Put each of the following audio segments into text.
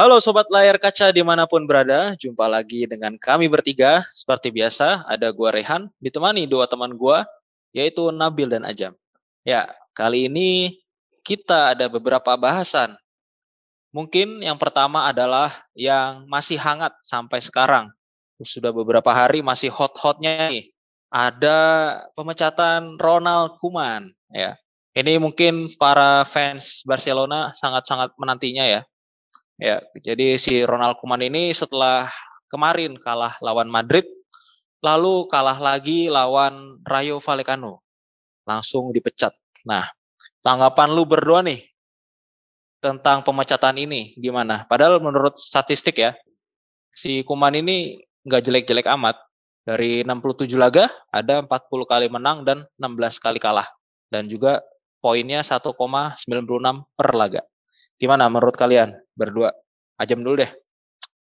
Halo Sobat Layar Kaca di mana pun berada, jumpa lagi dengan kami bertiga. Seperti biasa, ada gua Rehan, ditemani dua teman gua, yaitu Nabil dan Ajam. Ya, kali ini kita ada beberapa bahasan. Mungkin yang pertama adalah yang masih hangat sampai sekarang. Sudah beberapa hari masih hot-hotnya nih. Ada pemecatan Ronald Koeman ya. Ini mungkin para fans Barcelona sangat-sangat menantinya ya Ya, jadi si Ronald Koeman ini setelah kemarin kalah lawan Madrid, lalu kalah lagi lawan Rayo Vallecano. Langsung dipecat. Nah, tanggapan lu berdua nih tentang pemecatan ini gimana? Padahal menurut statistik ya, si Kuman ini nggak jelek-jelek amat. Dari 67 laga, ada 40 kali menang dan 16 kali kalah. Dan juga poinnya 1,96 per laga. Gimana menurut kalian berdua? Ajam dulu deh.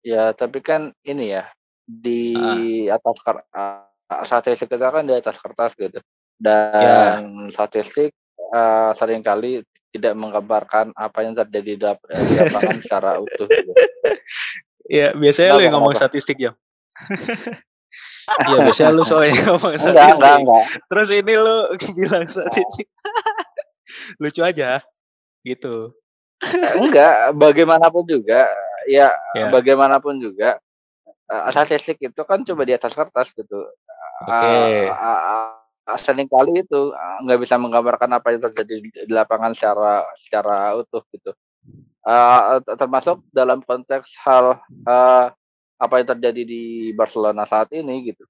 Ya, tapi kan ini ya di uh. atas uh, statistik kita kan di atas kertas gitu. Dan ya. statistik uh, sering kali tidak menggambarkan apa yang terjadi di lapangan secara utuh. Gitu. Ya, biasanya nah, lu yang ngomong apa? statistik ya. Iya, biasanya lu soalnya ngomong statistik. Enggak, enggak, enggak. Terus ini lu bilang statistik. Lucu aja. Gitu enggak bagaimanapun juga ya yeah. bagaimanapun juga uh, statistik itu kan coba di atas kertas gitu okay. uh, uh, sering kali itu nggak uh, bisa menggambarkan apa yang terjadi di, di lapangan secara secara utuh gitu uh, termasuk dalam konteks hal uh, apa yang terjadi di Barcelona saat ini gitu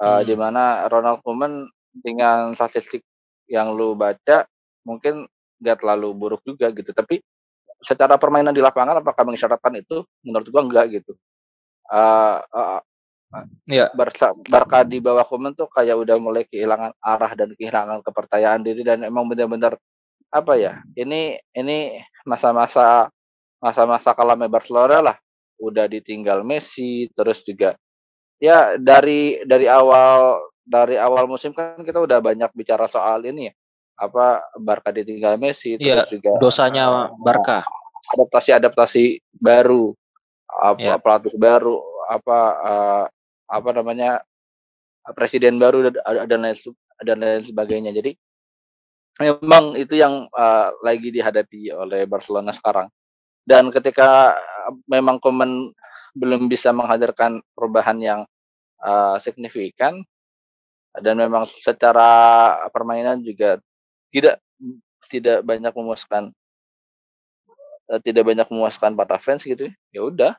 uh, hmm. di mana Ronald Koeman dengan statistik yang lu baca mungkin nggak terlalu buruk juga gitu tapi secara permainan di lapangan apakah mengisyaratkan itu? Menurut gua enggak gitu. Uh, uh, Barca, Barca di bawah komen tuh kayak udah mulai kehilangan arah dan kehilangan kepercayaan diri dan emang benar-benar apa ya ini ini masa-masa masa-masa kalame Barcelona lah. Udah ditinggal Messi terus juga ya dari dari awal dari awal musim kan kita udah banyak bicara soal ini ya apa Barca ditinggal Messi iya, terus juga dosanya uh, Barca. Adaptasi-adaptasi baru apa yeah. pelatih baru apa uh, apa namanya presiden baru dan lain dan lain sebagainya. Jadi memang itu yang uh, lagi dihadapi oleh Barcelona sekarang. Dan ketika memang Komen belum bisa menghadirkan perubahan yang uh, signifikan dan memang secara permainan juga tidak tidak banyak memuaskan uh, tidak banyak memuaskan para fans gitu ya udah.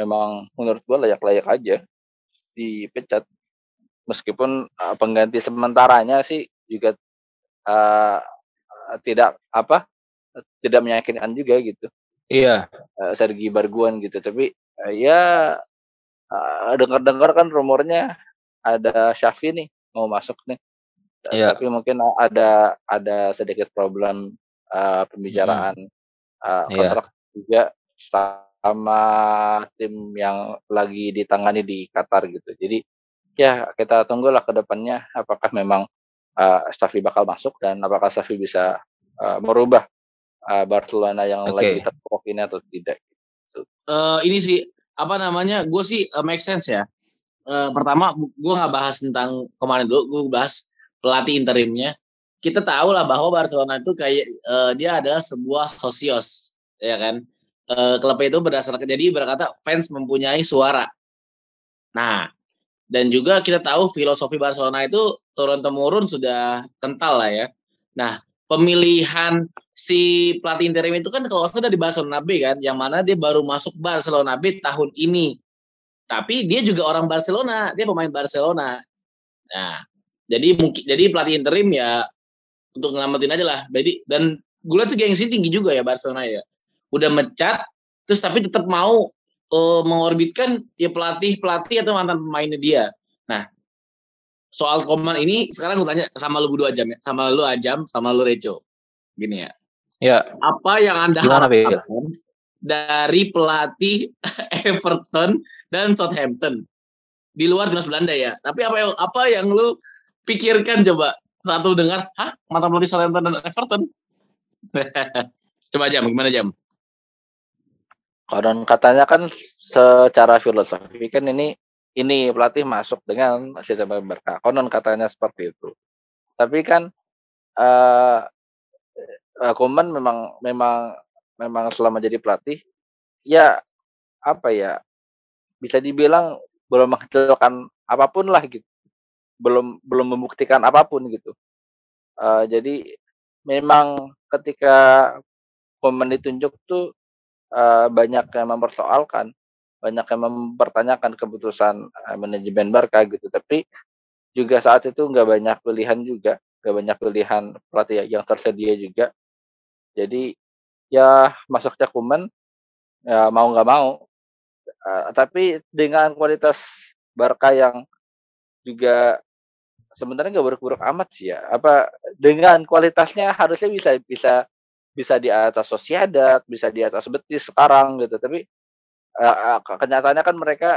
Memang menurut gua layak-layak aja dipecat. Meskipun uh, pengganti sementaranya sih juga uh, tidak apa tidak meyakinkan juga gitu. Iya. Uh, Sergi Barguan gitu. Tapi uh, ya uh, dengar-dengar kan rumornya ada Syafi nih mau masuk nih yeah. tapi mungkin ada ada sedikit problem uh, pembicaraan hmm. uh, kontrak yeah. juga sama tim yang lagi ditangani di Qatar gitu. Jadi ya kita tunggulah ke depannya apakah memang uh, Safi bakal masuk dan apakah Safi bisa uh, merubah uh, Barcelona yang okay. lagi terpuruk ini atau tidak. Gitu. Uh, ini sih apa namanya? Gue sih uh, make sense ya. Uh, pertama, gue nggak bahas tentang kemarin dulu, gue bahas pelatih interimnya kita tahu lah bahwa Barcelona itu kayak uh, dia adalah sebuah sosios ya kan? Uh, klub itu berdasarkan jadi berkata fans mempunyai suara. Nah dan juga kita tahu filosofi Barcelona itu turun temurun sudah kental lah ya. Nah pemilihan si pelatih interim itu kan kalau sudah di Barcelona B kan yang mana dia baru masuk Barcelona B tahun ini. Tapi dia juga orang Barcelona dia pemain Barcelona. Nah jadi mungkin jadi pelatih interim ya untuk ngelamatin aja lah. Jadi dan gue tuh gengsi tinggi juga ya Barcelona ya. Udah mecat terus tapi tetap mau uh, mengorbitkan ya pelatih pelatih atau mantan pemainnya dia. Nah soal Koman ini sekarang gue tanya sama lu berdua jam ya, sama lu Ajam, sama lu Rejo. Gini ya. Ya. Apa yang anda Gimana, harapkan dari pelatih Everton dan Southampton di luar timnas Belanda ya? Tapi apa yang apa yang lu pikirkan coba satu dengar, hah mantan pelatih Southampton dan Everton. coba jam, gimana jam? Konon katanya kan secara filosofi kan ini ini pelatih masuk dengan sistem Barca. Konon katanya seperti itu. Tapi kan uh, Koman memang memang memang selama jadi pelatih ya apa ya bisa dibilang belum menghasilkan apa pun lah gitu. Belum belum membuktikan apa pun gitu. Uh, jadi memang ketika Koman ditunjuk tuh uh, banyak yang mempersoalkan, banyak yang mempertanyakan keputusan uh, manajemen Barca gitu. Tapi juga saat itu nggak banyak pilihan juga, nggak banyak pilihan pelatih yang tersedia juga. Jadi ya masuknya Kuman ya mau nggak mau. Uh, tapi dengan kualitas Barca yang juga sebenarnya nggak buruk-buruk amat sih ya. Apa dengan kualitasnya harusnya bisa bisa bisa di atas Sociedad, bisa di atas Betis sekarang gitu. Tapi uh, kenyataannya kan mereka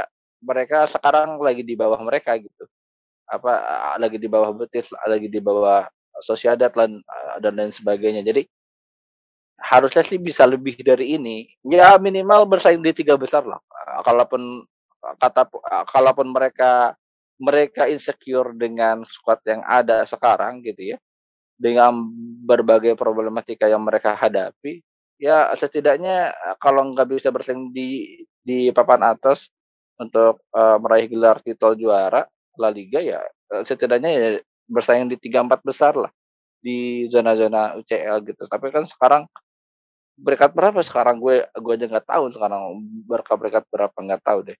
mereka sekarang lagi di bawah mereka gitu. Apa uh, lagi di bawah Betis, lagi di bawah Sociedad dan uh, dan lain sebagainya. Jadi harusnya sih bisa lebih dari ini. Ya minimal bersaing di tiga besar lah. Kalaupun kata kalaupun mereka mereka insecure dengan squad yang ada sekarang gitu ya dengan berbagai problematika yang mereka hadapi, ya setidaknya eh, kalau nggak bisa bersaing di di papan atas untuk uh, meraih gelar titel juara La Liga ya eh, setidaknya ya bersaing di tiga empat besar lah di zona-zona UCL gitu. Tapi kan sekarang berkat berapa sekarang gue gue aja nggak tahu sekarang berkat berkat berapa nggak tahu deh.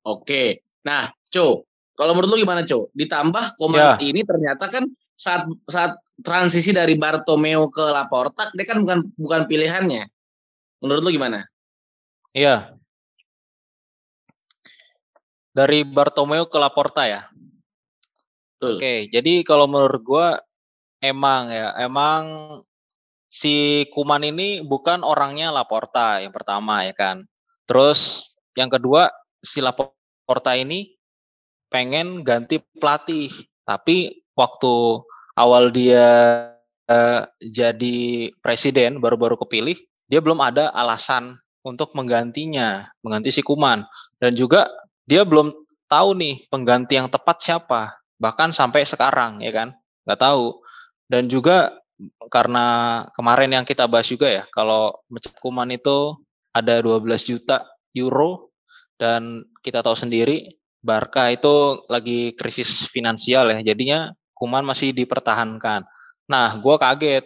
Oke, nah Co, kalau menurut lu gimana Co? Ditambah komen ya. ini ternyata kan saat saat transisi dari Bartomeu ke Laporta dia kan bukan bukan pilihannya. Menurut lu gimana? Iya. Dari Bartomeu ke Laporta ya. Betul. Oke, jadi kalau menurut gua emang ya, emang si Kuman ini bukan orangnya Laporta yang pertama ya kan. Terus yang kedua si Laporta ini pengen ganti pelatih, tapi waktu awal dia uh, jadi presiden baru-baru kepilih, dia belum ada alasan untuk menggantinya, mengganti si Kuman. Dan juga dia belum tahu nih pengganti yang tepat siapa, bahkan sampai sekarang ya kan, nggak tahu. Dan juga karena kemarin yang kita bahas juga ya, kalau mecat Kuman itu ada 12 juta euro dan kita tahu sendiri Barca itu lagi krisis finansial ya, jadinya Kuman masih dipertahankan. Nah, gue kaget,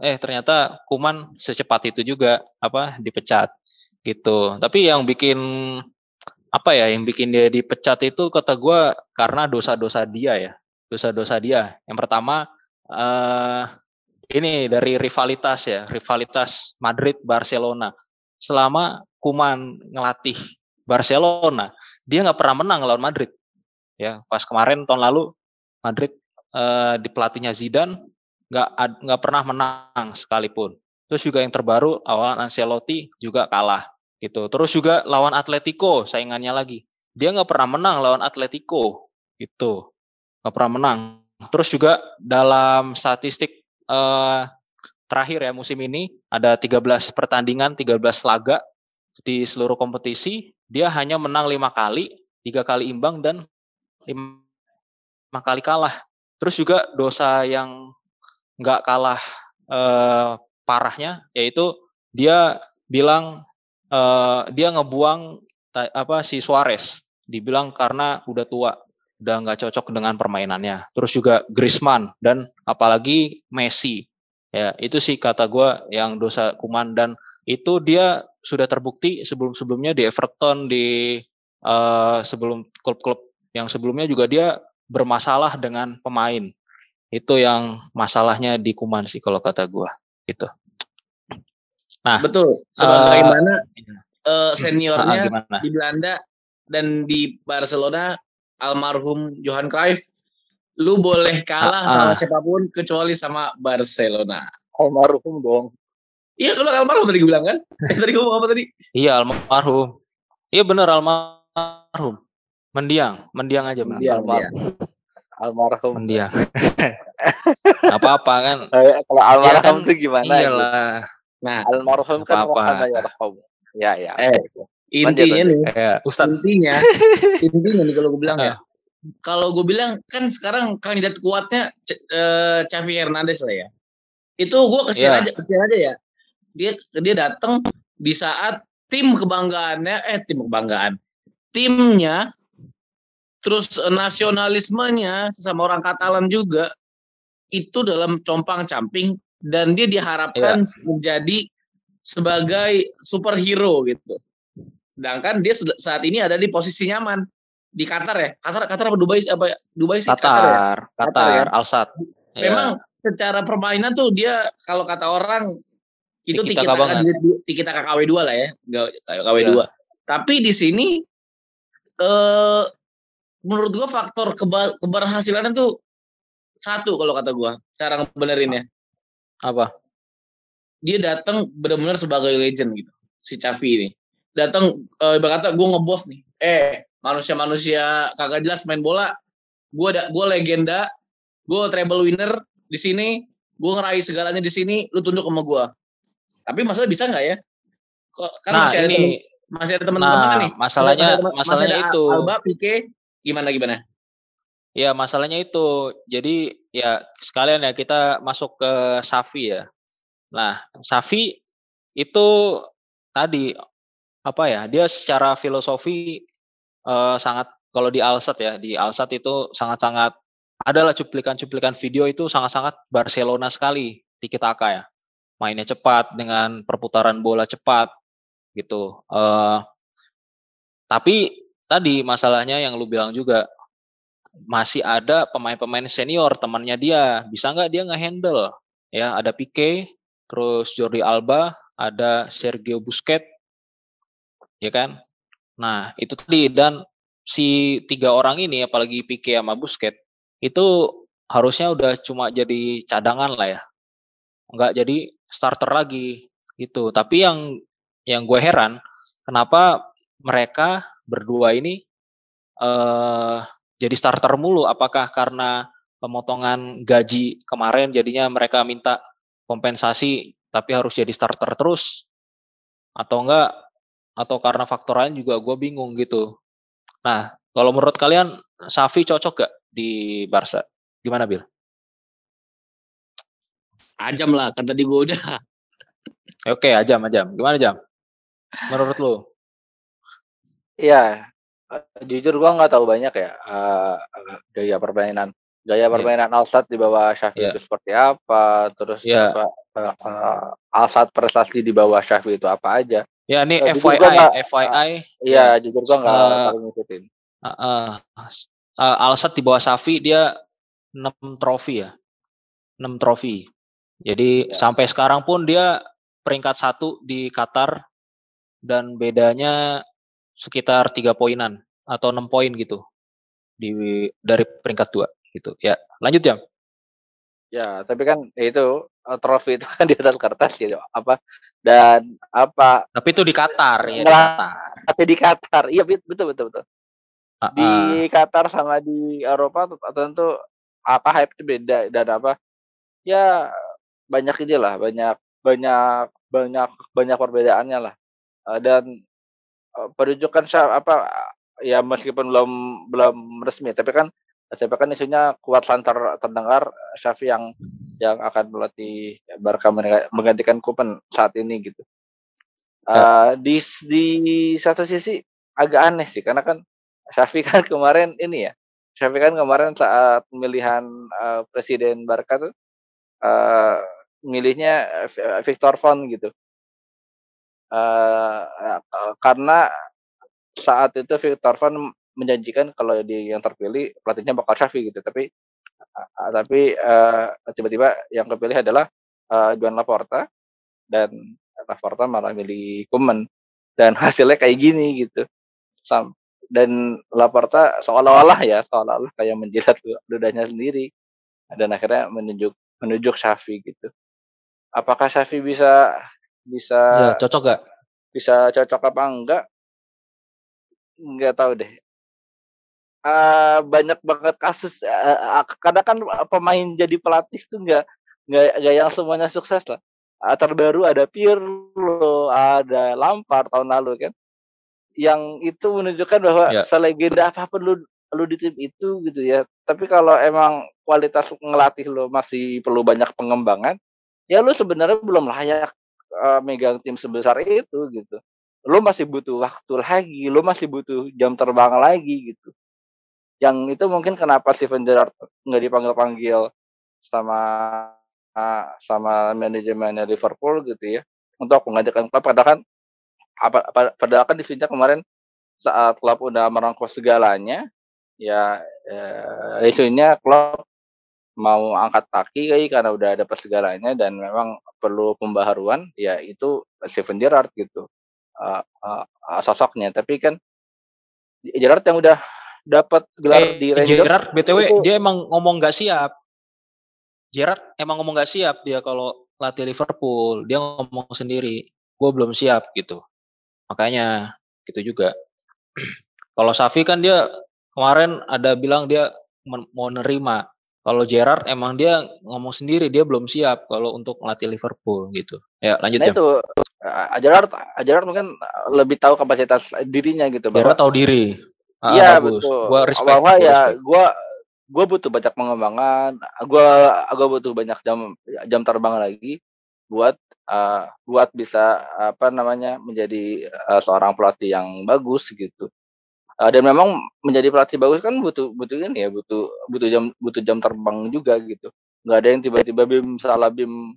eh ternyata Kuman secepat itu juga apa dipecat gitu. Tapi yang bikin apa ya, yang bikin dia dipecat itu kata gue karena dosa-dosa dia ya, dosa-dosa dia. Yang pertama eh, ini dari rivalitas ya, rivalitas Madrid Barcelona. Selama Kuman ngelatih Barcelona, dia nggak pernah menang lawan Madrid. Ya, pas kemarin tahun lalu Madrid uh, di pelatihnya Zidane nggak nggak pernah menang sekalipun. Terus juga yang terbaru lawan Ancelotti juga kalah gitu. Terus juga lawan Atletico saingannya lagi. Dia nggak pernah menang lawan Atletico gitu. Nggak pernah menang. Terus juga dalam statistik uh, terakhir ya musim ini ada 13 pertandingan, 13 laga di seluruh kompetisi, dia hanya menang lima kali, tiga kali imbang dan lima kali kalah. Terus juga dosa yang nggak kalah eh, parahnya yaitu dia bilang eh, dia ngebuang apa si Suarez. Dibilang karena udah tua udah nggak cocok dengan permainannya. Terus juga Griezmann dan apalagi Messi ya itu sih kata gue yang dosa Kuman dan itu dia sudah terbukti sebelum sebelumnya di Everton di uh, sebelum klub-klub yang sebelumnya juga dia bermasalah dengan pemain. Itu yang masalahnya di Kuman sih kalau kata gua gitu. Nah, betul. Sebagaimana uh, uh, seniornya uh, di Belanda dan di Barcelona almarhum Johan Cruyff, lu boleh kalah uh. sama siapa pun kecuali sama Barcelona. Almarhum dong. Iya, kalau almarhum tadi gue bilang kan? tadi gue ngomong apa tadi? Iya, almarhum. Iya bener almarhum. Mendiang, mendiang aja mendiang. mendiang. Almarhum. Mendiang. apa-apa kan. Eh, kalau almarhum ya kan, itu gimana? Iyalah. Nah, almarhum kan apa -apa. Ya, ya. Eh, intinya nih, ya, intinya, intinya nih kalau gue bilang ya, kalau gue bilang kan sekarang kandidat kuatnya uh, Xavi Hernandez lah ya. Itu gue kesian yeah. aja, kesian aja ya. Dia dia datang di saat tim kebanggaannya, eh tim kebanggaan, timnya, terus nasionalismenya sama orang Katalan juga itu dalam compang camping dan dia diharapkan yeah. menjadi sebagai superhero gitu. Sedangkan dia saat ini ada di posisi nyaman di Qatar ya. Qatar Qatar apa Dubai apa Dubai sih? Qatar, Qatar, ya? Qatar, Qatar ya? Alsat. Memang ya. secara permainan tuh dia kalau kata orang itu kita kita KW 2 lah ya, KW 2. Ya. Tapi di sini eh menurut gua faktor keba keberhasilan itu satu kalau kata gua cara ngebenerinnya. Apa? dia datang benar-benar sebagai legend gitu si Cavi ini datang uh, berkata gue ngebos nih eh manusia-manusia kagak jelas main bola gue ada gue legenda gue treble winner di sini gue ngeraih segalanya di sini lu tunjuk sama gue tapi masalah bisa nggak ya? Kan nah, masih ada ini temen, masih ada teman-teman nah, nih? masalahnya masih ada, masalahnya masih itu. Alba Pique gimana gimana? Ya masalahnya itu. Jadi ya sekalian ya kita masuk ke Safi ya. Nah, Safi itu tadi apa ya? Dia secara filosofi uh, sangat kalau di Alsat ya, di Alsat itu sangat-sangat adalah cuplikan-cuplikan video itu sangat-sangat Barcelona sekali Tiki Taka ya. Mainnya cepat dengan perputaran bola cepat gitu. Uh, tapi tadi masalahnya yang lu bilang juga masih ada pemain-pemain senior temannya dia bisa nggak dia ngehandle ya ada Pique terus Jordi Alba, ada Sergio Busquets, ya kan? Nah itu tadi dan si tiga orang ini apalagi Pique sama Busquets itu harusnya udah cuma jadi cadangan lah ya, nggak jadi starter lagi gitu. Tapi yang yang gue heran kenapa mereka berdua ini uh, jadi starter mulu? Apakah karena pemotongan gaji kemarin jadinya mereka minta kompensasi tapi harus jadi starter terus atau enggak atau karena faktor lain juga gue bingung gitu. Nah, kalau menurut kalian Safi cocok gak di Barca? Gimana Bil? Ajam lah, kan tadi gue udah. Oke, ajam, ajam. Gimana jam? Menurut lo? Iya, jujur gue nggak tahu banyak ya uh, gaya permainan gaya iya. permainan yeah. Alsat di bawah Syafi yeah. itu seperti apa, terus yeah. apa, uh, Alsat prestasi di bawah Syafi itu apa aja. Ya ini uh, FYI, gua FYI. Iya, ya. jujur gua nggak uh, ngikutin. Uh, uh, uh, Alsat di bawah Syafi dia 6 trofi ya. 6 trofi. Jadi ya. sampai sekarang pun dia peringkat satu di Qatar dan bedanya sekitar tiga poinan atau enam poin gitu di dari peringkat dua gitu. Ya, lanjut ya. Ya, tapi kan itu eh, trofi itu kan di atas kertas gitu apa dan apa tapi itu di Qatar ya di Qatar. tapi di Qatar. Iya betul betul betul. Uh, uh. di Qatar sama di Eropa tentu apa hype itu beda dan apa ya banyak ini lah banyak banyak banyak banyak perbedaannya lah. Uh, dan uh, perujukan apa ya meskipun belum belum resmi tapi kan tapi kan isunya kuat santer terdengar Syafi yang yang akan melatih Barca menggantikan Kupen saat ini gitu. Uh, di di satu sisi agak aneh sih karena kan Syafi kan kemarin ini ya. Syafi kan kemarin saat pemilihan uh, presiden Barca tuh uh, milihnya Victor Font gitu. Uh, uh, karena saat itu Victor Font menjanjikan kalau di yang terpilih pelatihnya bakal Syafi gitu tapi uh, tapi uh, tiba-tiba yang kepilih adalah uh, Juan Laporta dan Laporta malah milih Kuman dan hasilnya kayak gini gitu. Sam dan Laporta seolah-olah ya seolah-olah kayak menjilat ludahnya sendiri dan akhirnya menunjuk menunjuk Syafi gitu. Apakah Syafi bisa bisa ya, cocok gak bisa cocok apa enggak? Nggak tahu deh uh, banyak banget kasus uh, kadang kan pemain jadi pelatih tuh nggak nggak yang semuanya sukses lah terbaru ada Pirlo, ada Lampard tahun lalu kan. Yang itu menunjukkan bahwa ya. selegenda apa pun lu lu di tim itu gitu ya. Tapi kalau emang kualitas ngelatih lo masih perlu banyak pengembangan, ya lu sebenarnya belum layak uh, megang tim sebesar itu gitu. Lu masih butuh waktu lagi, lu masih butuh jam terbang lagi gitu. Yang itu mungkin kenapa Steven Gerrard nggak dipanggil-panggil sama sama manajemennya Liverpool gitu ya. Untuk mengadakan klub padahal kan apa, apa padahal kan di kemarin saat klub udah merangkul segalanya ya eh, isunya klub mau angkat kaki kayak karena udah ada segalanya dan memang perlu pembaharuan ya itu Steven Gerrard gitu uh, uh, sosoknya. Tapi kan Gerrard yang udah dapat gelar eh, di Rangers Gerrard btw itu, dia emang ngomong gak siap. Gerard emang ngomong gak siap dia kalau latih Liverpool. Dia ngomong sendiri gue belum siap gitu. Makanya gitu juga. Kalau Safi kan dia kemarin ada bilang dia mau nerima. Kalau Gerard emang dia ngomong sendiri dia belum siap kalau untuk melatih Liverpool gitu. Ya lanjut nah ya itu uh, Gerard Gerard mungkin lebih tahu kapasitas dirinya gitu Gerard tahu diri Iya ah, betul. Gua respect. Bahwa ya gue gue butuh banyak pengembangan gue gue butuh banyak jam jam terbang lagi buat uh, buat bisa apa namanya menjadi uh, seorang pelatih yang bagus gitu. Uh, dan memang menjadi pelatih bagus kan butuh butuh ini ya butuh butuh jam butuh jam terbang juga gitu. Nggak ada yang tiba-tiba bim salah bim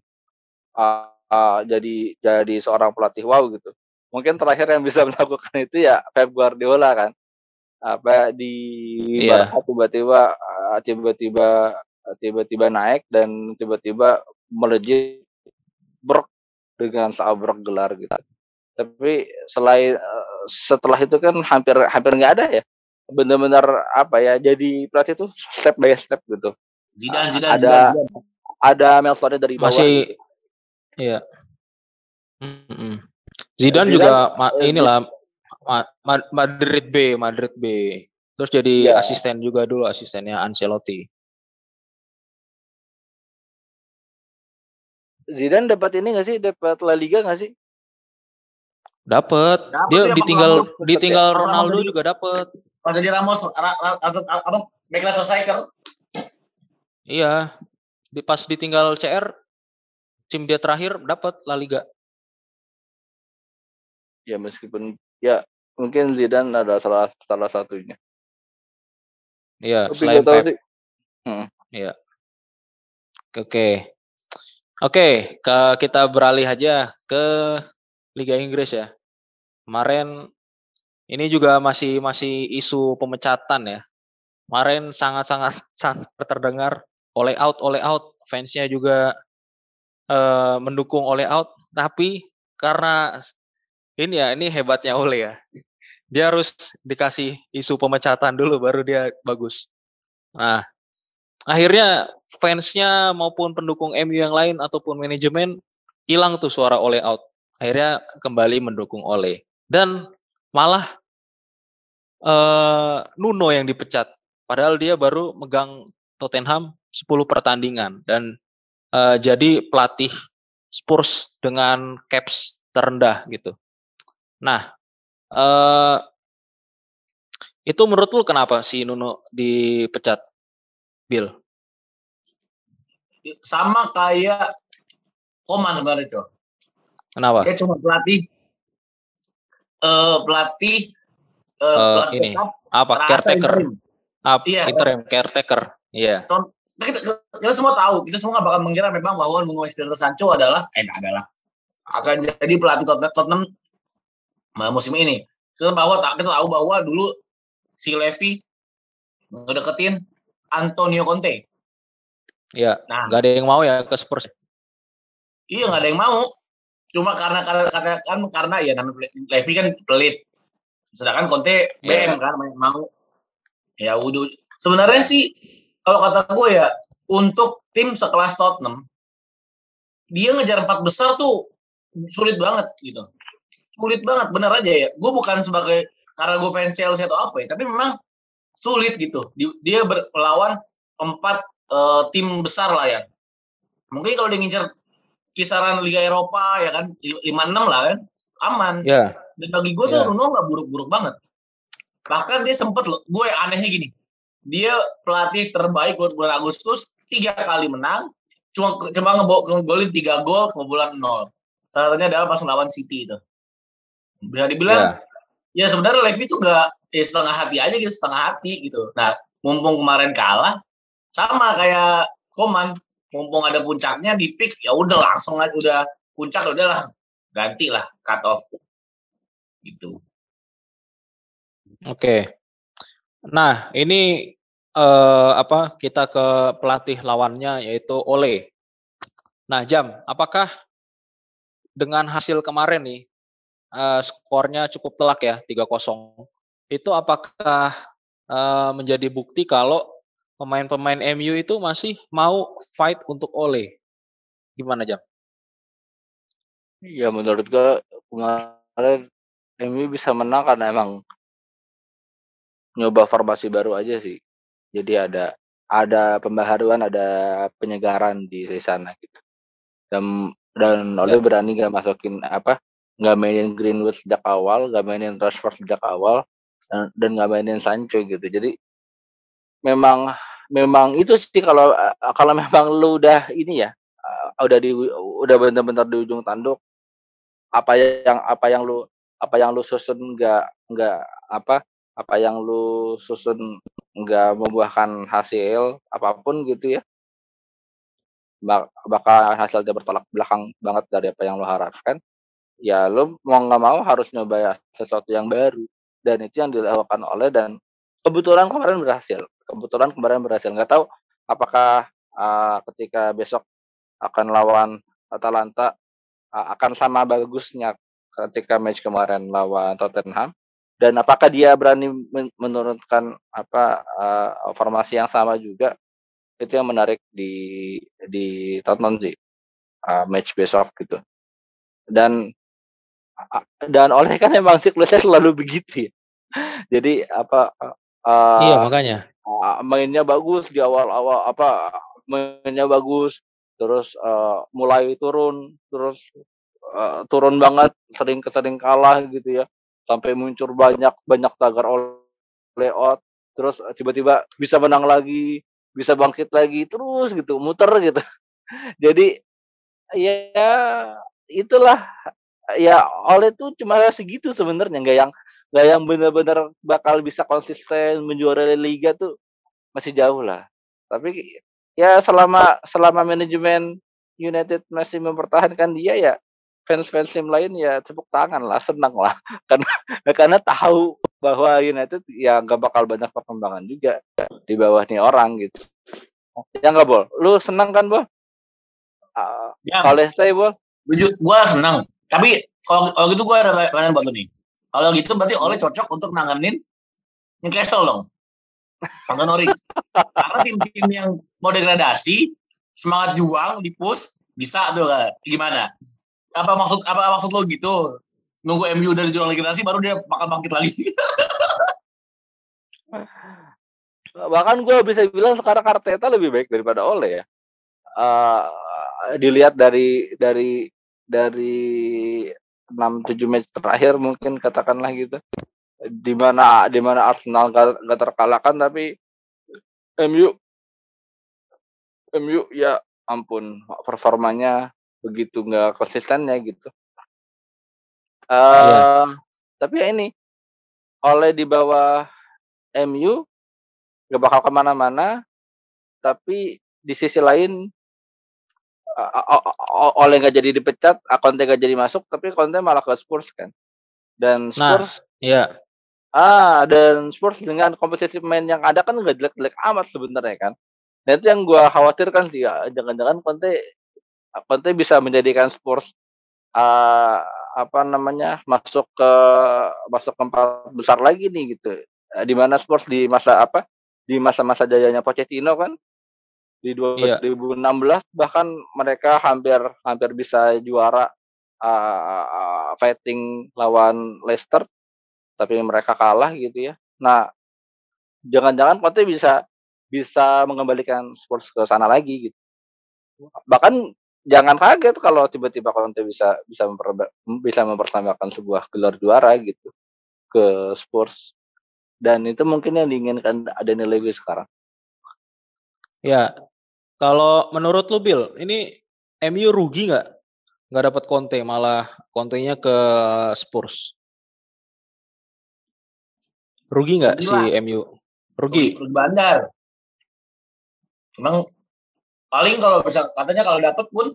uh, uh, jadi jadi seorang pelatih wow gitu. Mungkin terakhir yang bisa melakukan itu ya Pep Guardiola kan apa di yeah. tiba-tiba tiba-tiba tiba-tiba naik dan tiba-tiba melejit brok dengan sabrok gelar gitu. Tapi selain setelah itu kan hampir hampir nggak ada ya. Benar-benar apa ya jadi pelatih itu step by step gitu. Zidane, Zidane, ada Zidane. ada meltdownnya dari bawah. Masih iya. Mm -hmm. Zidane, Zidane juga eh, inilah Madrid B, Madrid B. Terus jadi ya. asisten juga dulu, asistennya Ancelotti. Zidane dapat ini gak sih? Dapat La Liga gak sih? Dapat. Dia ditinggal ditinggal Ronaldo juga dapat. Pas jadi Ramos apa? Back striker. Iya. Di pas ditinggal CR tim dia terakhir dapat La Liga. Ya meskipun ya mungkin Zidane ada salah salah satunya. Iya, selain Pep. Hmm. Iya. Oke. Oke, ke kita beralih aja ke Liga Inggris ya. Kemarin ini juga masih masih isu pemecatan ya. Kemarin sangat-sangat sangat terdengar oleh out oleh out fansnya juga uh, mendukung oleh out tapi karena ini ya ini hebatnya oleh ya dia harus dikasih isu pemecatan dulu baru dia bagus. Nah, akhirnya fansnya maupun pendukung MU yang lain ataupun manajemen hilang tuh suara oleh out. Akhirnya kembali mendukung oleh dan malah uh, Nuno yang dipecat. Padahal dia baru megang Tottenham 10 pertandingan dan uh, jadi pelatih Spurs dengan caps terendah gitu. Nah, Uh, itu menurut lu kenapa si Nuno dipecat, Bill? Sama kayak Koman sebenarnya, itu. Kenapa? Dia cuma pelatih uh, pelatih uh, uh, ini apa caretaker. Apa iya, interim caretaker. Iya. Yeah. Kita, kita semua tahu, kita semua gak bakal mengira memang bahwa Nuno Espirito Sancho adalah eh adalah akan jadi pelatih Tottenham musim ini. Kita bahwa kita tahu bahwa dulu si Levi ngedeketin Antonio Conte. Iya. Nah, nggak ada yang mau ya ke Spurs. Iya, nggak ada yang mau. Cuma karena karena kan karena ya namanya Levi kan pelit. Sedangkan Conte BM yeah. kan mau. Ya udah. Sebenarnya sih kalau kata gue ya untuk tim sekelas Tottenham dia ngejar empat besar tuh sulit banget gitu sulit banget bener aja ya gue bukan sebagai karena gue fans Chelsea atau apa ya tapi memang sulit gitu dia berlawan empat uh, tim besar lah ya mungkin kalau dia ngincer kisaran Liga Eropa ya kan 56 lah kan aman. Ya. Dan bagi gue tuh ya. Bruno nggak buruk-buruk banget. Bahkan dia sempet loh, gue anehnya gini, dia pelatih terbaik buat bulan Agustus tiga kali menang, cuma cuma ngebawa ngegolin tiga gol ke bulan nol. Salah satunya adalah pas lawan City itu. Bisa dibilang ya, ya sebenarnya Levy itu nggak ya setengah hati aja gitu, setengah hati gitu. Nah, mumpung kemarin kalah, sama kayak Koman, mumpung ada puncaknya di pick, ya udah langsung aja udah puncak ya udahlah ganti lah cut off gitu. Oke. Nah, ini eh, apa kita ke pelatih lawannya yaitu Ole. Nah, Jam, apakah dengan hasil kemarin nih uh, skornya cukup telak ya 3-0. Itu apakah uh, menjadi bukti kalau pemain-pemain MU itu masih mau fight untuk Ole? Gimana Jam? Ya menurut gue kemarin MU bisa menang karena emang nyoba formasi baru aja sih. Jadi ada ada pembaharuan, ada penyegaran di sana gitu. Dan dan oleh ya. berani gak masukin apa nggak mainin Greenwood sejak awal, nggak mainin Rashford sejak awal, dan, nggak mainin Sancho gitu. Jadi memang memang itu sih kalau kalau memang lu udah ini ya udah di udah benar-benar di ujung tanduk apa yang apa yang lu apa yang lu susun nggak nggak apa apa yang lu susun nggak membuahkan hasil apa pun gitu ya bak bakal hasilnya bertolak belakang banget dari apa yang lo harapkan ya lo mau nggak mau harus nyoba sesuatu yang baru. Dan itu yang dilakukan oleh dan kebetulan kemarin berhasil. Kebetulan kemarin berhasil. Nggak tahu apakah uh, ketika besok akan lawan Atalanta uh, akan sama bagusnya ketika match kemarin lawan Tottenham? Dan apakah dia berani menurunkan apa uh, formasi yang sama juga? Itu yang menarik di di tonton sih uh, match besok gitu. Dan dan oleh kan emang siklusnya selalu begitu ya. Jadi apa uh, iya makanya. uh, mainnya bagus di awal-awal apa mainnya bagus terus uh, mulai turun terus uh, turun banget sering sering kalah gitu ya. Sampai muncul banyak banyak tagar oleh out terus tiba-tiba bisa menang lagi bisa bangkit lagi terus gitu muter gitu. Jadi ya itulah ya oleh itu cuma segitu sebenarnya nggak yang nggak yang benar-benar bakal bisa konsisten menjuarai liga tuh masih jauh lah tapi ya selama selama manajemen United masih mempertahankan dia ya fans-fans tim lain ya tepuk tangan lah, senang lah. Karena karena tahu bahwa United ya nggak bakal banyak perkembangan juga di bawah nih orang gitu. Ya nggak bol. Lu senang kan bol? Uh, ya. Kalau saya bol? Gua senang. Tapi kalau gitu gue ada pertanyaan buat lu nih. Kalau gitu berarti Oleh cocok untuk nanganin Newcastle dong. Atau Norwich. Karena tim-tim yang mau degradasi, semangat juang, di push, bisa tuh gimana? apa maksud apa maksud lo gitu nunggu MU dari juara generasi baru dia bakal bangkit lagi bahkan gue bisa bilang sekarang Arteta lebih baik daripada Ole ya uh, dilihat dari dari dari enam tujuh match terakhir mungkin katakanlah gitu di mana di mana Arsenal gak, gak terkalahkan tapi MU MU ya ampun performanya begitu nggak konsistennya gitu. Uh, yeah. Tapi ya ini oleh di bawah MU nggak bakal ke mana-mana, tapi di sisi lain oleh nggak jadi dipecat, Conte nggak jadi masuk, tapi Conte malah ke Spurs kan. Dan nah, Spurs, nah, iya. Ah, dan Spurs dengan komposisi pemain yang ada kan nggak jelek-jelek amat sebenarnya kan. Dan itu yang gue khawatirkan sih, ya, jangan-jangan Conte Conte bisa menjadikan Spurs uh, apa namanya masuk ke masuk ke empat besar lagi nih gitu. Di mana Spurs di masa apa di masa-masa jayanya Pochettino kan di 2016 iya. bahkan mereka hampir hampir bisa juara uh, fighting lawan Leicester tapi mereka kalah gitu ya. Nah, jangan-jangan Conte bisa bisa mengembalikan Spurs ke sana lagi gitu. Bahkan jangan kaget kalau tiba-tiba Conte bisa bisa memper, bisa mempersamakan sebuah gelar juara gitu ke Spurs dan itu mungkin yang diinginkan Daniel Levy sekarang. Ya, kalau menurut lu Bill, ini MU rugi nggak nggak dapat Conte malah Conte-nya ke Spurs? Rugi nggak si MU? Rugi. Rugi bandar. Emang paling kalau bisa katanya kalau dapat pun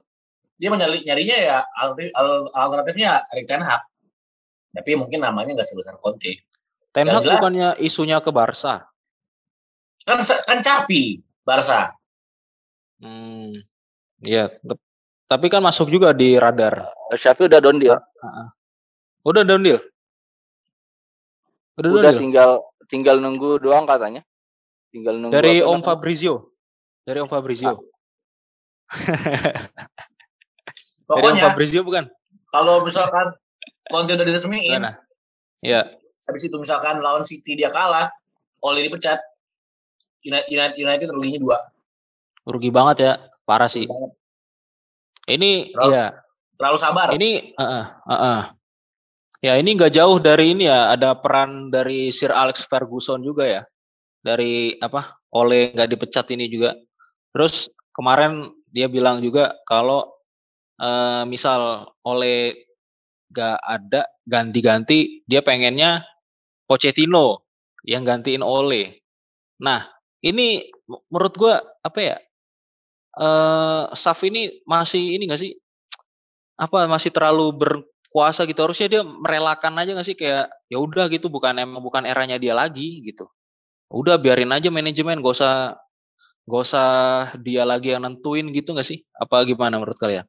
dia mencari nyarinya ya alternatifnya Erik Ten Hag. Tapi mungkin namanya nggak sebesar Conte. Ten Hag bukannya isunya ke Barca? Kan kan Xavi Barca. Hmm. Iya, tapi kan masuk juga di radar. Xavi udah down deal. Udah down deal. Udah, udah tinggal tinggal nunggu doang katanya. Tinggal nunggu. Dari Om Fabrizio. Dari Om Fabrizio. Ah. Pokoknya, Dari Om Fabrizio bukan? Kalau misalkan Conte udah diresmiin. Iya. Habis itu misalkan lawan City dia kalah, Oli dipecat. United United, United ruginya dua. Rugi banget ya, parah sih. Ini terlalu, ya. Terlalu sabar. Ini uh, uh, uh, uh. Ya ini nggak jauh dari ini ya, ada peran dari Sir Alex Ferguson juga ya. Dari apa? Oleh nggak dipecat ini juga. Terus kemarin dia bilang juga kalau uh, misal oleh nggak ada ganti-ganti, dia pengennya Pochettino yang gantiin Ole. Nah, ini menurut gua apa ya? Eh uh, ini masih ini nggak sih? Apa masih terlalu ber kuasa gitu harusnya dia merelakan aja nggak sih kayak ya udah gitu bukan emang bukan eranya dia lagi gitu udah biarin aja manajemen gak usah gak usah dia lagi yang nentuin gitu nggak sih apa gimana menurut kalian?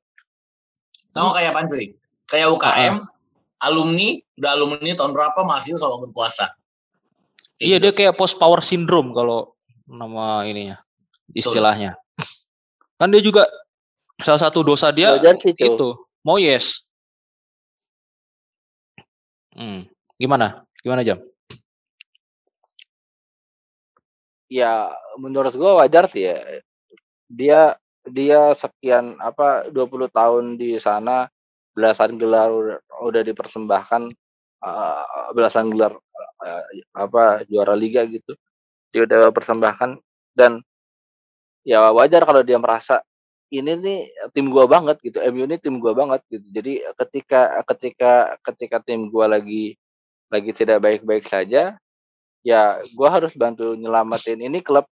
Kamu kayak apa cuy? Kayak UKM, uh alumni, udah alumni tahun berapa masih selalu berkuasa. iya gitu. dia kayak post power syndrome kalau nama ininya istilahnya. Kan dia juga salah satu dosa dia itu Moyes Hmm. Gimana? Gimana Jam? Ya menurut gua wajar sih ya. Dia dia sekian apa 20 tahun di sana belasan gelar udah, udah dipersembahkan uh, belasan gelar uh, apa juara liga gitu dia udah persembahkan dan ya wajar kalau dia merasa ini nih tim gua banget gitu, MU ini tim gua banget gitu. Jadi ketika ketika ketika tim gua lagi lagi tidak baik-baik saja, ya gua harus bantu nyelamatin ini klub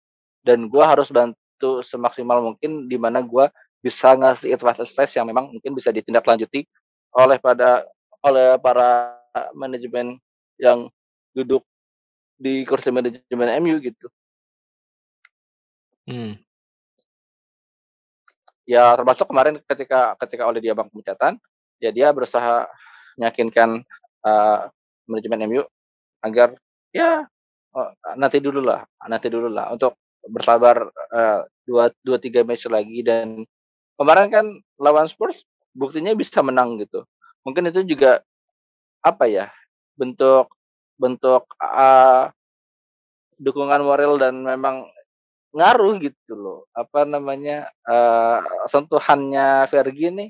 dan gua harus bantu semaksimal mungkin di mana gua bisa ngasih advice yang memang mungkin bisa ditindaklanjuti oleh pada oleh para manajemen yang duduk di kursi manajemen MU gitu. Hmm ya termasuk kemarin ketika ketika oleh dia bang pemecatan ya dia berusaha meyakinkan uh, manajemen MU agar ya oh, nanti dulu lah nanti dulu lah untuk bersabar uh, dua dua tiga match lagi dan kemarin kan lawan Spurs buktinya bisa menang gitu. Mungkin itu juga apa ya bentuk bentuk uh, dukungan moral dan memang ngaruh gitu loh. Apa namanya, uh, sentuhannya Fergie nih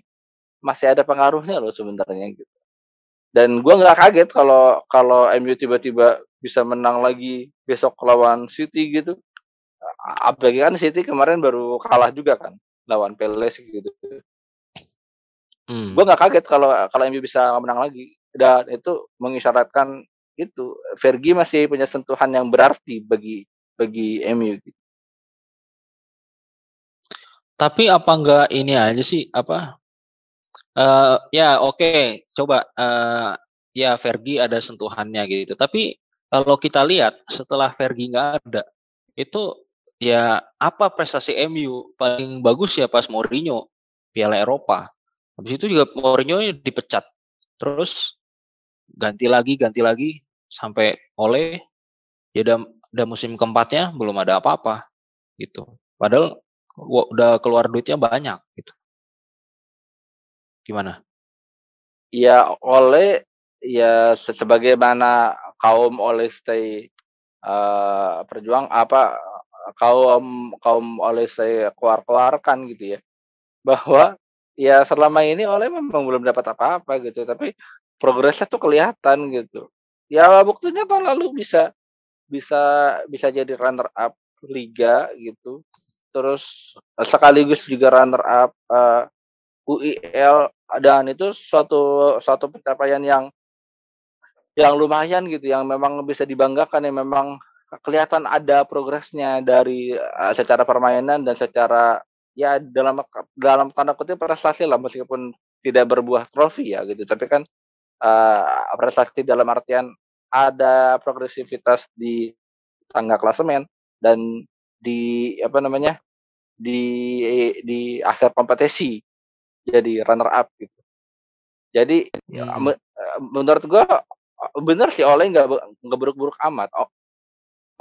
masih ada pengaruhnya loh sebenarnya gitu. Dan gue nggak kaget kalau kalau MU tiba-tiba bisa menang lagi besok lawan City gitu. Apalagi kan City kemarin baru kalah juga kan lawan Palace gitu. Hmm. Gue nggak kaget kalau kalau MU bisa menang lagi dan itu mengisyaratkan itu Fergie masih punya sentuhan yang berarti bagi bagi MU gitu. Tapi apa enggak ini aja sih apa? Uh, ya oke, okay. coba uh, ya Fergie ada sentuhannya gitu. Tapi kalau kita lihat setelah Fergie nggak ada, itu ya apa prestasi MU paling bagus ya pas Mourinho Piala Eropa. Habis itu juga Mourinho dipecat. Terus ganti lagi, ganti lagi sampai oleh ya udah, udah musim keempatnya belum ada apa-apa gitu. Padahal udah keluar duitnya banyak gitu. Gimana? Ya oleh ya sebagaimana kaum oleh stay uh, perjuang apa kaum kaum oleh saya keluar-keluarkan gitu ya bahwa ya selama ini oleh memang belum dapat apa-apa gitu, tapi progresnya tuh kelihatan gitu. Ya buktinya tahun lalu bisa bisa bisa jadi runner up liga gitu. Terus sekaligus juga runner up uh, UIL dan itu suatu suatu pencapaian yang yang lumayan gitu, yang memang bisa dibanggakan, yang memang kelihatan ada progresnya dari uh, secara permainan dan secara ya dalam dalam tanda kutip prestasi lah meskipun tidak berbuah trofi ya gitu. Tapi kan uh, prestasi dalam artian ada progresivitas di tangga klasemen dan di apa namanya di di akhir kompetisi jadi runner up gitu jadi ya, hmm. me, menurut gua bener sih oleh nggak nggak buruk-buruk amat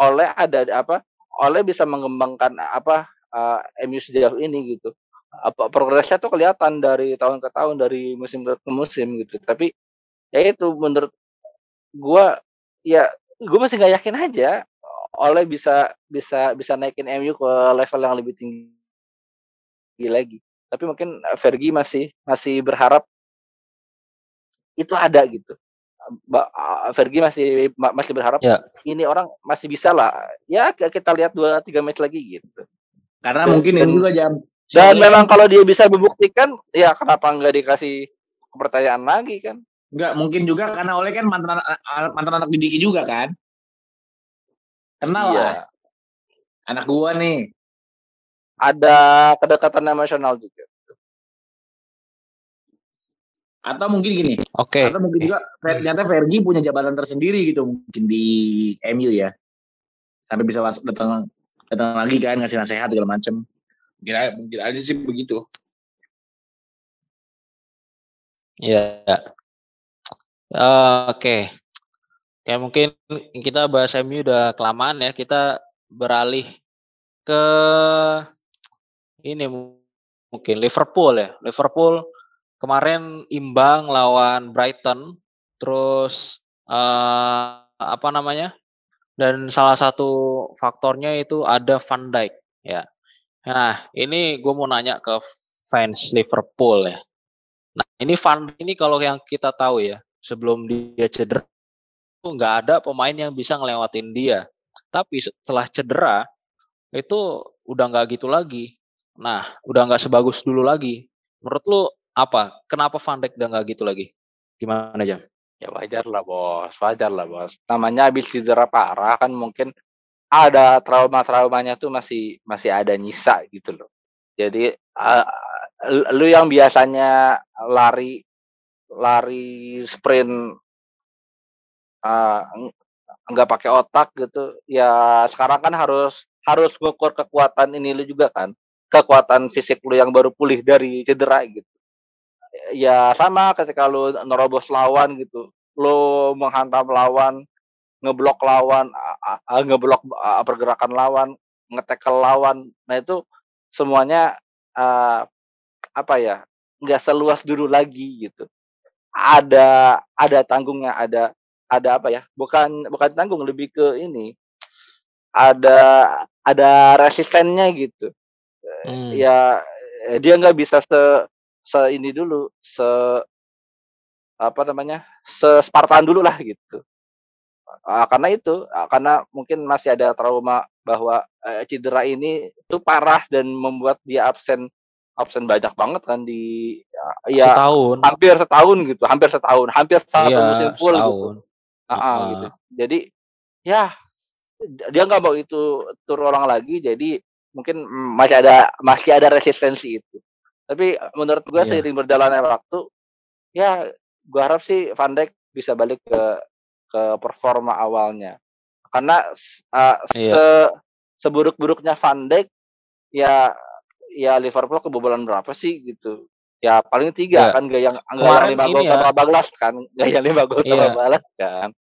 oleh ada apa oleh bisa mengembangkan apa uh, MU sejauh ini gitu. Apa progresnya tuh kelihatan dari tahun ke tahun, dari musim ke musim gitu. Tapi ya itu menurut gua ya gue masih nggak yakin aja oleh bisa bisa bisa naikin MU ke level yang lebih tinggi lagi. Tapi mungkin Fergie masih masih berharap itu ada gitu. Fergie masih masih berharap ya. ini orang masih bisa lah. Ya kita lihat dua tiga match lagi gitu. Karena dan, mungkin ini juga jam. Dan memang kalau dia bisa membuktikan, ya kenapa nggak dikasih kepercayaan lagi kan? Enggak, mungkin juga karena oleh kan mantan mantan anak didik juga kan. Kenal iya. lah. Anak gua nih. Ada kedekatan nasional juga. Atau mungkin gini. Oke. Okay. Atau mungkin juga ternyata Fergie punya jabatan tersendiri gitu mungkin di MU ya. Sampai bisa masuk datang datang lagi kan ngasih nasihat segala macem kira mungkin aja sih begitu ya uh, oke okay. Kayak mungkin kita bahas MU udah kelamaan ya kita beralih ke ini mungkin Liverpool ya Liverpool kemarin imbang lawan Brighton terus uh, apa namanya dan salah satu faktornya itu ada Van Dijk ya. Nah, ini gue mau nanya ke fans Liverpool ya. Nah, ini Van ini kalau yang kita tahu ya, sebelum dia cedera nggak ada pemain yang bisa ngelewatin dia. Tapi setelah cedera itu udah nggak gitu lagi. Nah, udah nggak sebagus dulu lagi. Menurut lu apa? Kenapa Van Dijk udah nggak gitu lagi? Gimana jam? Ya wajar lah bos, wajar lah bos. Namanya habis cedera parah kan mungkin ada trauma-traumanya tuh masih masih ada nyisa gitu loh. Jadi uh, lu yang biasanya lari lari sprint uh, nggak pakai otak gitu, ya sekarang kan harus harus ngukur kekuatan ini lu juga kan, kekuatan fisik lu yang baru pulih dari cedera gitu. Ya sama ketika lu nerobos lawan gitu. Lu menghantam lawan ngeblok lawan ngeblok pergerakan lawan ngetekel lawan. Nah itu semuanya uh, apa ya nggak seluas dulu lagi gitu. Ada ada tanggungnya ada ada apa ya bukan bukan tanggung lebih ke ini ada ada resistennya gitu hmm. ya dia nggak bisa se se ini dulu se apa namanya se Spartan dulu lah gitu uh, karena itu uh, karena mungkin masih ada trauma bahwa uh, cedera ini itu parah dan membuat dia absen absen banyak banget kan di ya setahun. hampir setahun gitu hampir setahun hampir satu iya, musim full gitu. setahun. gitu uh, uh, gitu jadi ya dia nggak mau itu tur orang lagi jadi mungkin masih ada masih ada resistensi itu tapi menurut gue yeah. seiring berjalannya waktu, ya gue harap sih Van Dijk bisa balik ke ke performa awalnya. Karena uh, yeah. se seburuk-buruknya Van Dijk, ya ya Liverpool kebobolan berapa sih gitu? Ya paling tiga yeah. kan gak yang gak lima gol ya. balas kan, gak yang lima gol yeah. balas kan.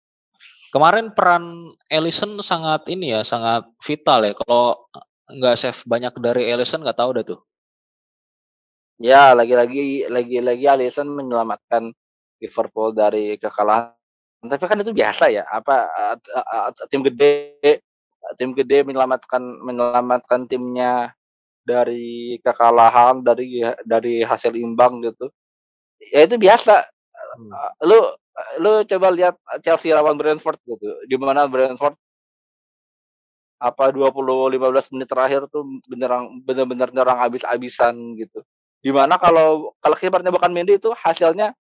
Kemarin peran Ellison sangat ini ya, sangat vital ya. Kalau nggak save banyak dari Ellison nggak tahu dah tuh. Ya, lagi-lagi lagi-lagi Alisson menyelamatkan Liverpool dari kekalahan. Tapi kan itu biasa ya, apa tim gede tim gede menyelamatkan menyelamatkan timnya dari kekalahan dari dari hasil imbang gitu ya itu biasa hmm. lu lu coba lihat Chelsea lawan Brentford gitu di mana Brentford apa 20 15 menit terakhir tuh benerang bener-bener nyerang habis-habisan gitu. Di mana kalau kalau kipernya bukan Mendy itu hasilnya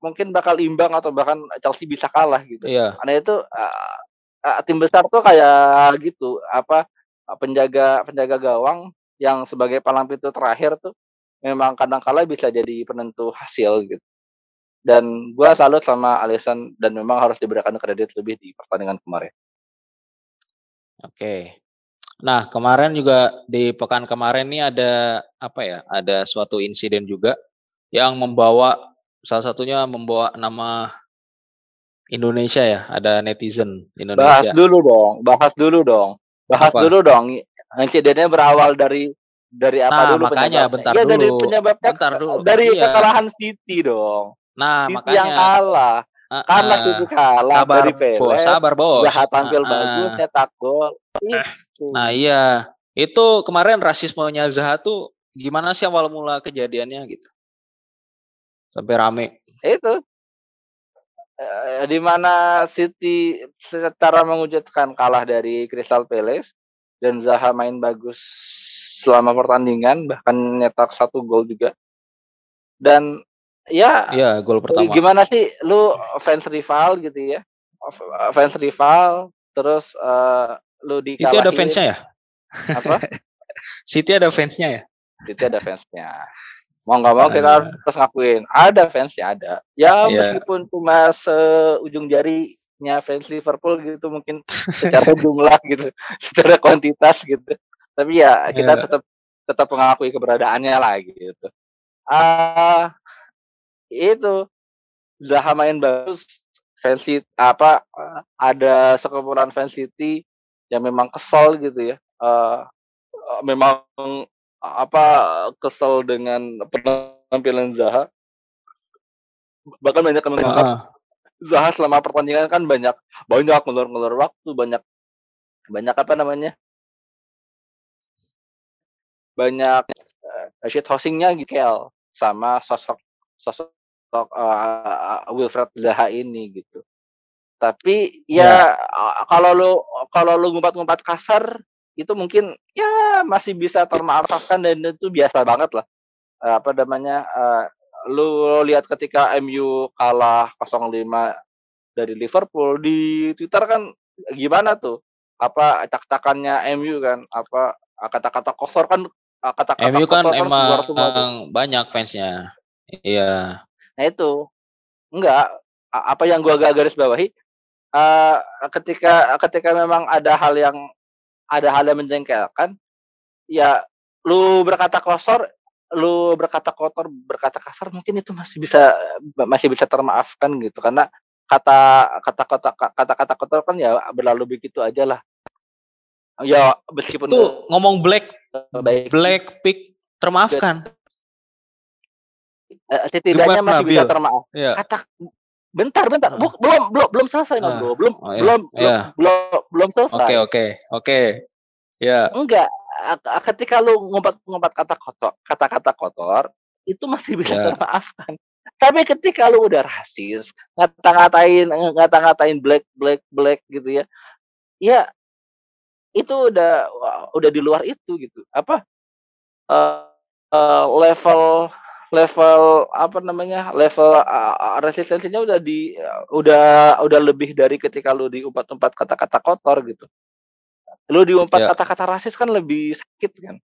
mungkin bakal imbang atau bahkan Chelsea bisa kalah gitu. Iya. Karena itu uh, uh, tim besar tuh kayak gitu apa penjaga penjaga gawang yang sebagai palang pintu terakhir tuh memang kadang kala bisa jadi penentu hasil gitu. Dan gua salut sama Alisson dan memang harus diberikan kredit lebih di pertandingan kemarin. Oke. Nah, kemarin juga di pekan kemarin nih ada apa ya? Ada suatu insiden juga yang membawa salah satunya membawa nama Indonesia ya, ada netizen Indonesia. Bahas dulu dong, bahas dulu dong. Bahas apa? dulu dong. Insidennya berawal dari dari apa nah, dulu makanya bentar ya, dulu. dari penyebabnya bentar dulu. Dari iya. kekalahan City dong. Nah, City makanya yang kalah. Uh, Karena itu kalah sabar, dari Pele. Bos, sabar bos. Udah tampil uh, bagus, cetak gol. Nah iya, itu kemarin rasismenya Zaha tuh gimana sih awal mula kejadiannya gitu? Sampai rame. Itu. Uh, di mana City secara mengujudkan kalah dari Crystal Palace dan Zaha main bagus selama pertandingan bahkan nyetak satu gol juga dan ya ya gol pertama. gimana sih? Lu fans rival gitu ya? Fans rival terus uh, lu di itu ada fansnya ya? Apa? City ada fansnya ya? City ada fansnya. Mau nggak mau kita harus ngakuin. Ada fansnya ada. Ya yeah. meskipun cuma seujung jarinya fans Liverpool gitu mungkin secara jumlah gitu secara kuantitas gitu. Tapi ya kita yeah. tetap tetap mengakui keberadaannya lah gitu. Ah uh, itu. Zaha main bagus fans City, apa ada sekumpulan fans City yang memang kesal gitu ya. Uh, memang apa kesal dengan penampilan Zaha. Bahkan banyak yang menganggap uh. Zaha selama pertandingan kan banyak banyak ngelur-ngelur waktu banyak banyak apa namanya? Banyak uh, shit hostingnya gitu sama sosok sosok uh, Wilfred Zaha ini gitu. Tapi ya, ya. kalau lu kalau lu ngumpat-ngumpat kasar itu mungkin ya masih bisa termaafkan dan itu biasa banget lah. Uh, apa namanya? Uh, lu lihat ketika MU kalah 0-5 dari Liverpool di Twitter kan gimana tuh? Apa cak-cakannya MU kan? Apa kata-kata kosor kan kata-kata MU kan emang banyak fansnya. Iya. Nah itu. Enggak apa yang gua agak garis bawahi uh, ketika ketika memang ada hal yang ada hal yang menjengkelkan ya lu berkata kotor lu berkata kotor berkata kasar mungkin itu masih bisa masih bisa termaafkan gitu. Karena kata kata kata kata kata kotor kan ya berlalu begitu aja lah. Ya meskipun tuh ngomong black baik. black pick termaafkan uh, setidaknya masih bisa termaaf. Yeah. Kata bentar bentar. Bu, belum belum belum selesai uh, bro belum oh, yeah. belum yeah. belum belum selesai. Oke oke oke. Ya enggak. Ketika lu ngumpat ngumpat kata kotor kata-kata kotor itu masih bisa yeah. termaafkan. Tapi ketika lu udah rasis ngata-ngatain ngata-ngatain black black black gitu ya ya itu udah udah di luar itu gitu. Apa? Uh, uh, level level apa namanya level uh, resistensinya udah di uh, udah udah lebih dari ketika lu diumpat-umpat kata-kata kotor gitu lu diumpat yeah. kata-kata rasis kan lebih sakit kan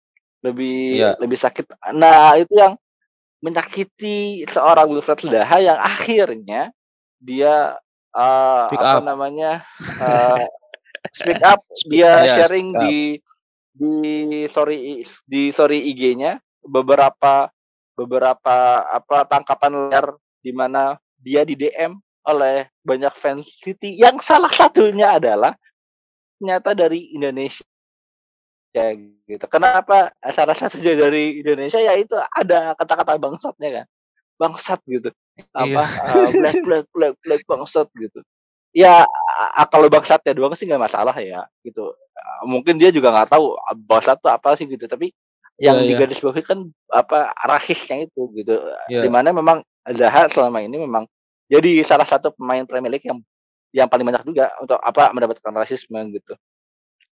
lebih yeah. lebih sakit nah itu yang menyakiti seorang Wilfred Zaha yang akhirnya dia uh, apa up. namanya uh, speak up dia yeah, sharing di di sorry di sorry IG-nya beberapa beberapa apa tangkapan layar di mana dia di DM oleh banyak fans City yang salah satunya adalah ternyata dari Indonesia ya gitu. Kenapa salah satunya dari Indonesia ya itu ada kata-kata bangsatnya kan. Bangsat gitu. Apa iya. uh, black black black black bangsat gitu. Ya kalau bangsatnya doang sih nggak masalah ya gitu. mungkin dia juga nggak tahu bahasa itu apa sih gitu tapi yang yeah, digaris bawahi kan apa rasisnya itu gitu. Yeah. di mana memang Zaha selama ini memang jadi salah satu pemain Premier League yang yang paling banyak juga untuk apa mendapatkan rasisme gitu.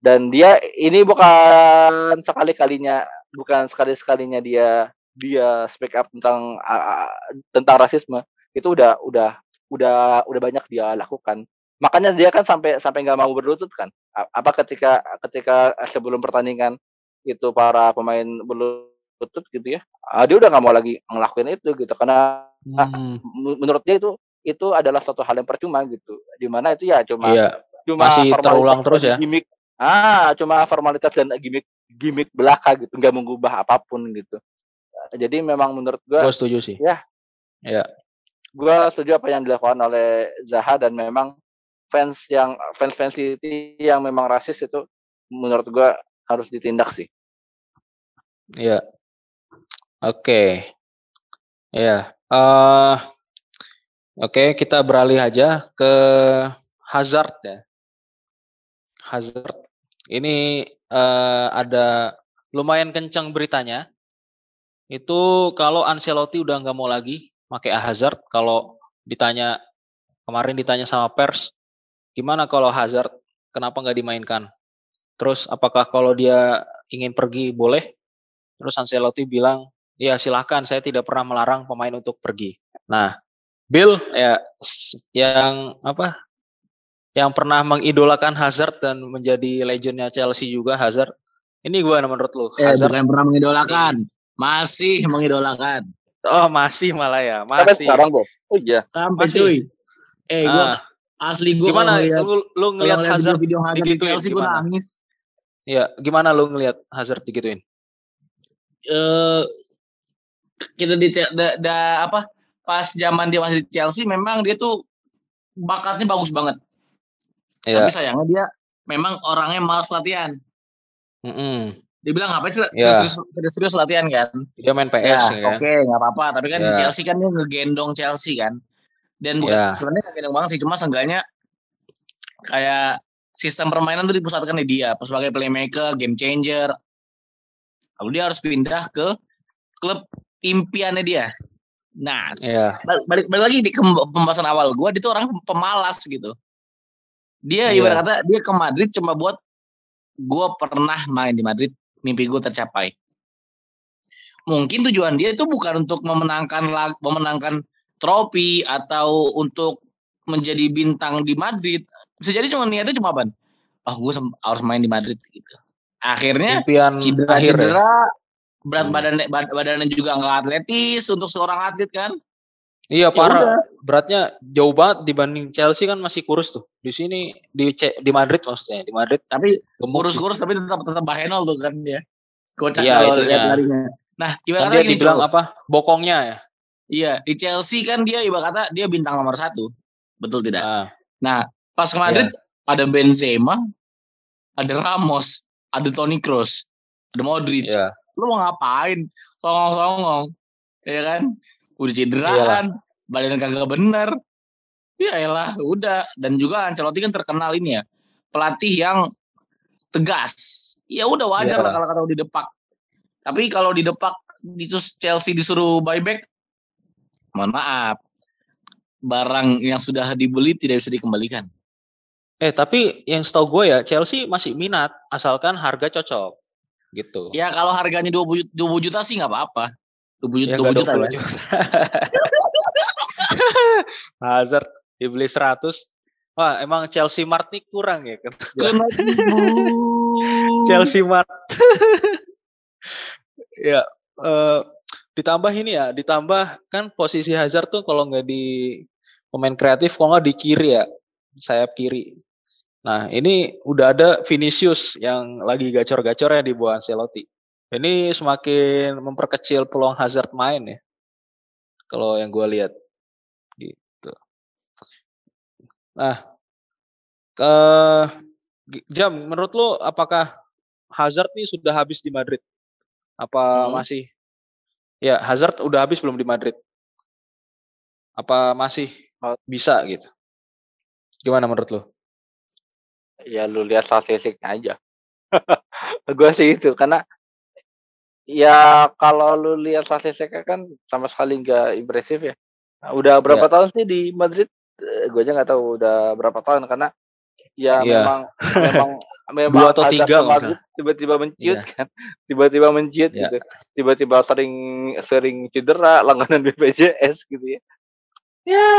Dan dia ini bukan sekali kalinya bukan sekali sekalinya dia dia speak up tentang uh, tentang rasisme. Itu udah udah udah udah banyak dia lakukan. Makanya dia kan sampai sampai nggak mau berlutut kan. Apa ketika ketika sebelum pertandingan itu para pemain berlutut gitu ya dia udah nggak mau lagi ngelakuin itu gitu. Karena hmm. menurut dia itu itu adalah suatu hal yang percuma gitu. Di mana itu ya cuma iya. cuma masih terulang terus ya? gimmick ah cuma formalitas dan gimmick gimmick belaka gitu nggak mengubah apa pun gitu. Jadi memang menurut gua gua setuju sih. ya. Ya gua setuju apa yang dilakukan oleh Zaha dan memang fans yang fans fans City yang memang rasis itu menurut gua harus ditindak sih. Iya. Oke. Okay. Ya. Uh, Oke, okay, kita beralih aja ke Hazard ya. Hazard. Ini uh, ada lumayan kencang beritanya. Itu kalau Ancelotti udah nggak mau lagi pakai Hazard, kalau ditanya kemarin ditanya sama pers, Gimana kalau Hazard kenapa nggak dimainkan? Terus apakah kalau dia ingin pergi boleh? Terus Ancelotti bilang, ya silahkan saya tidak pernah melarang pemain untuk pergi. Nah, Bill ya yang apa? Yang pernah mengidolakan Hazard dan menjadi legendnya Chelsea juga Hazard. Ini gue menurut lu? Eh, Hazard bukan pernah mengidolakan, masih mengidolakan. Oh masih malah ya, masih. Sampai sekarang, Bob. Oh iya. Sampai masih. cuy. Eh, gue ah. Asli gue gimana ngeliat, lu, lu ngelihat Hazard video, video Hazard di gue nangis. Iya, gimana lu ngelihat Hazard digituin? Eh uh, kita di da, da, apa pas zaman dia masih di Chelsea memang dia tuh bakatnya bagus banget. Yeah. Tapi sayangnya dia memang orangnya malas latihan. Mm -hmm. Dia bilang ngapain sih yeah. serius, serius, serius latihan kan? Dia main PS ya, ya. Oke, okay, nggak apa-apa. Tapi kan yeah. Chelsea kan dia ngegendong Chelsea kan dan bukan yeah. sebenarnya gak banget sih cuma seenggaknya kayak sistem permainan tuh dipusatkan di dia sebagai playmaker game changer lalu dia harus pindah ke klub impiannya dia nah yeah. balik balik lagi di pembahasan awal gue dia tuh orang pemalas gitu dia yeah. ibarat kata dia ke Madrid cuma buat gue pernah main di Madrid mimpi gue tercapai mungkin tujuan dia itu bukan untuk memenangkan memenangkan trofi atau untuk menjadi bintang di Madrid bisa jadi cuma niatnya cuma apa? Oh gue harus main di Madrid gitu. Akhirnya Impian cedera, akhir ya? cedera ya? berat hmm. badan badannya juga nggak atletis untuk seorang atlet kan. Iya ya parah. Udah. Beratnya jauh banget dibanding Chelsea kan masih kurus tuh. Di sini di C, di Madrid maksudnya di Madrid. Tapi kurus-kurus tapi tetap tetap bahenol tuh kan dia. Kocak iya, kalau lihat larinya. Nah, ibaratnya kan dia dibilang coba. apa? Bokongnya ya. Iya, di Chelsea kan dia ibarat kata dia bintang nomor satu, betul tidak? Ah. Nah, pas ke Madrid yeah. ada Benzema, ada Ramos, ada Toni Kroos, ada Modric. Yeah. Lu mau ngapain? Songong-songong, ya kan? Udah cedera kan, badan kagak bener. Ya elah, udah. Dan juga Ancelotti kan terkenal ini ya, pelatih yang tegas. Ya udah wajar yeah. lah kalau kata didepak. Tapi kalau didepak itu Chelsea disuruh buyback, mohon maaf, barang yang sudah dibeli tidak bisa dikembalikan. Eh tapi yang setahu gue ya Chelsea masih minat asalkan harga cocok gitu. Ya kalau harganya 20, 20 juta sih nggak apa-apa. 20, ya, 20 juta, ya. juta. Hazard dibeli 100. Wah emang Chelsea Mart nih kurang ya kan? Chelsea Mart. ya uh, ditambah ini ya, ditambah kan posisi Hazard tuh kalau nggak di pemain kreatif, kalau nggak di kiri ya, sayap kiri. Nah ini udah ada Vinicius yang lagi gacor-gacor ya di bawah Ancelotti. Ini semakin memperkecil peluang Hazard main ya. Kalau yang gue lihat gitu. Nah, ke jam menurut lo apakah Hazard nih sudah habis di Madrid? Apa hmm. masih Ya, Hazard udah habis belum di Madrid? Apa masih bisa gitu? Gimana menurut lo? Ya lu lihat statistiknya aja. gue sih itu karena ya kalau lu lihat statistiknya kan sama sekali nggak impresif ya. Nah, udah berapa ya. tahun sih di Madrid? Eh, gue aja nggak tahu udah berapa tahun karena ya, ya. memang memang memang dua atau tiga tiba-tiba menciut ya. kan, tiba-tiba menciut ya. gitu, tiba-tiba sering sering cedera langganan BPJS gitu ya. Ya,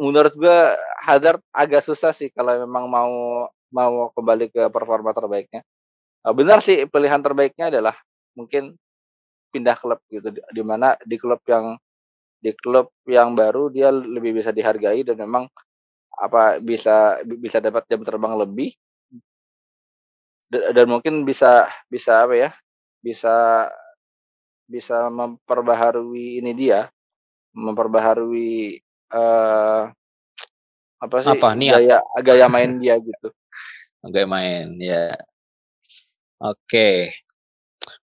menurut gue Hazard agak susah sih kalau memang mau mau kembali ke performa terbaiknya. Uh, benar sih pilihan terbaiknya adalah mungkin pindah klub gitu di mana di klub yang di klub yang baru dia lebih bisa dihargai dan memang apa bisa bisa dapat jam terbang lebih dan mungkin bisa bisa apa ya bisa bisa memperbaharui ini dia memperbaharui uh, apa sih apa, gaya gaya main dia gitu. Gaya main ya. Oke.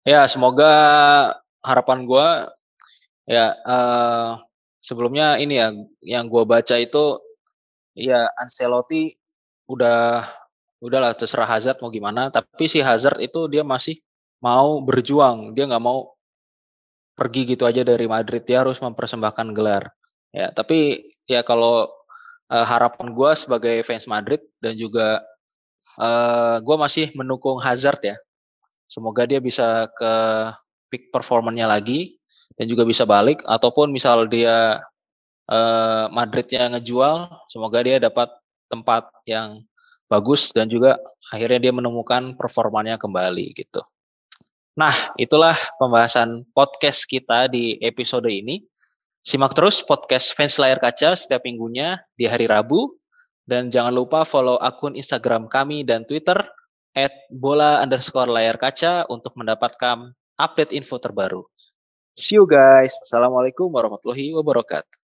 Ya, semoga harapan gue ya uh, sebelumnya ini ya yang gue baca itu ya Ancelotti udah udahlah terserah Hazard mau gimana. Tapi si Hazard itu dia masih mau berjuang. Dia nggak mau pergi gitu aja dari Madrid. Dia harus mempersembahkan gelar. Ya tapi ya kalau uh, harapan gue sebagai fans Madrid dan juga uh, eh, gue masih mendukung Hazard ya. Semoga dia bisa ke peak performanya lagi dan juga bisa balik. Ataupun misal dia eh, Madridnya ngejual, semoga dia dapat tempat yang bagus dan juga akhirnya dia menemukan performanya kembali gitu. Nah, itulah pembahasan podcast kita di episode ini. Simak terus podcast Fans Layar Kaca setiap minggunya di hari Rabu. Dan jangan lupa follow akun Instagram kami dan Twitter at bola underscore layar kaca untuk mendapatkan update info terbaru. See you guys. Assalamualaikum warahmatullahi wabarakatuh.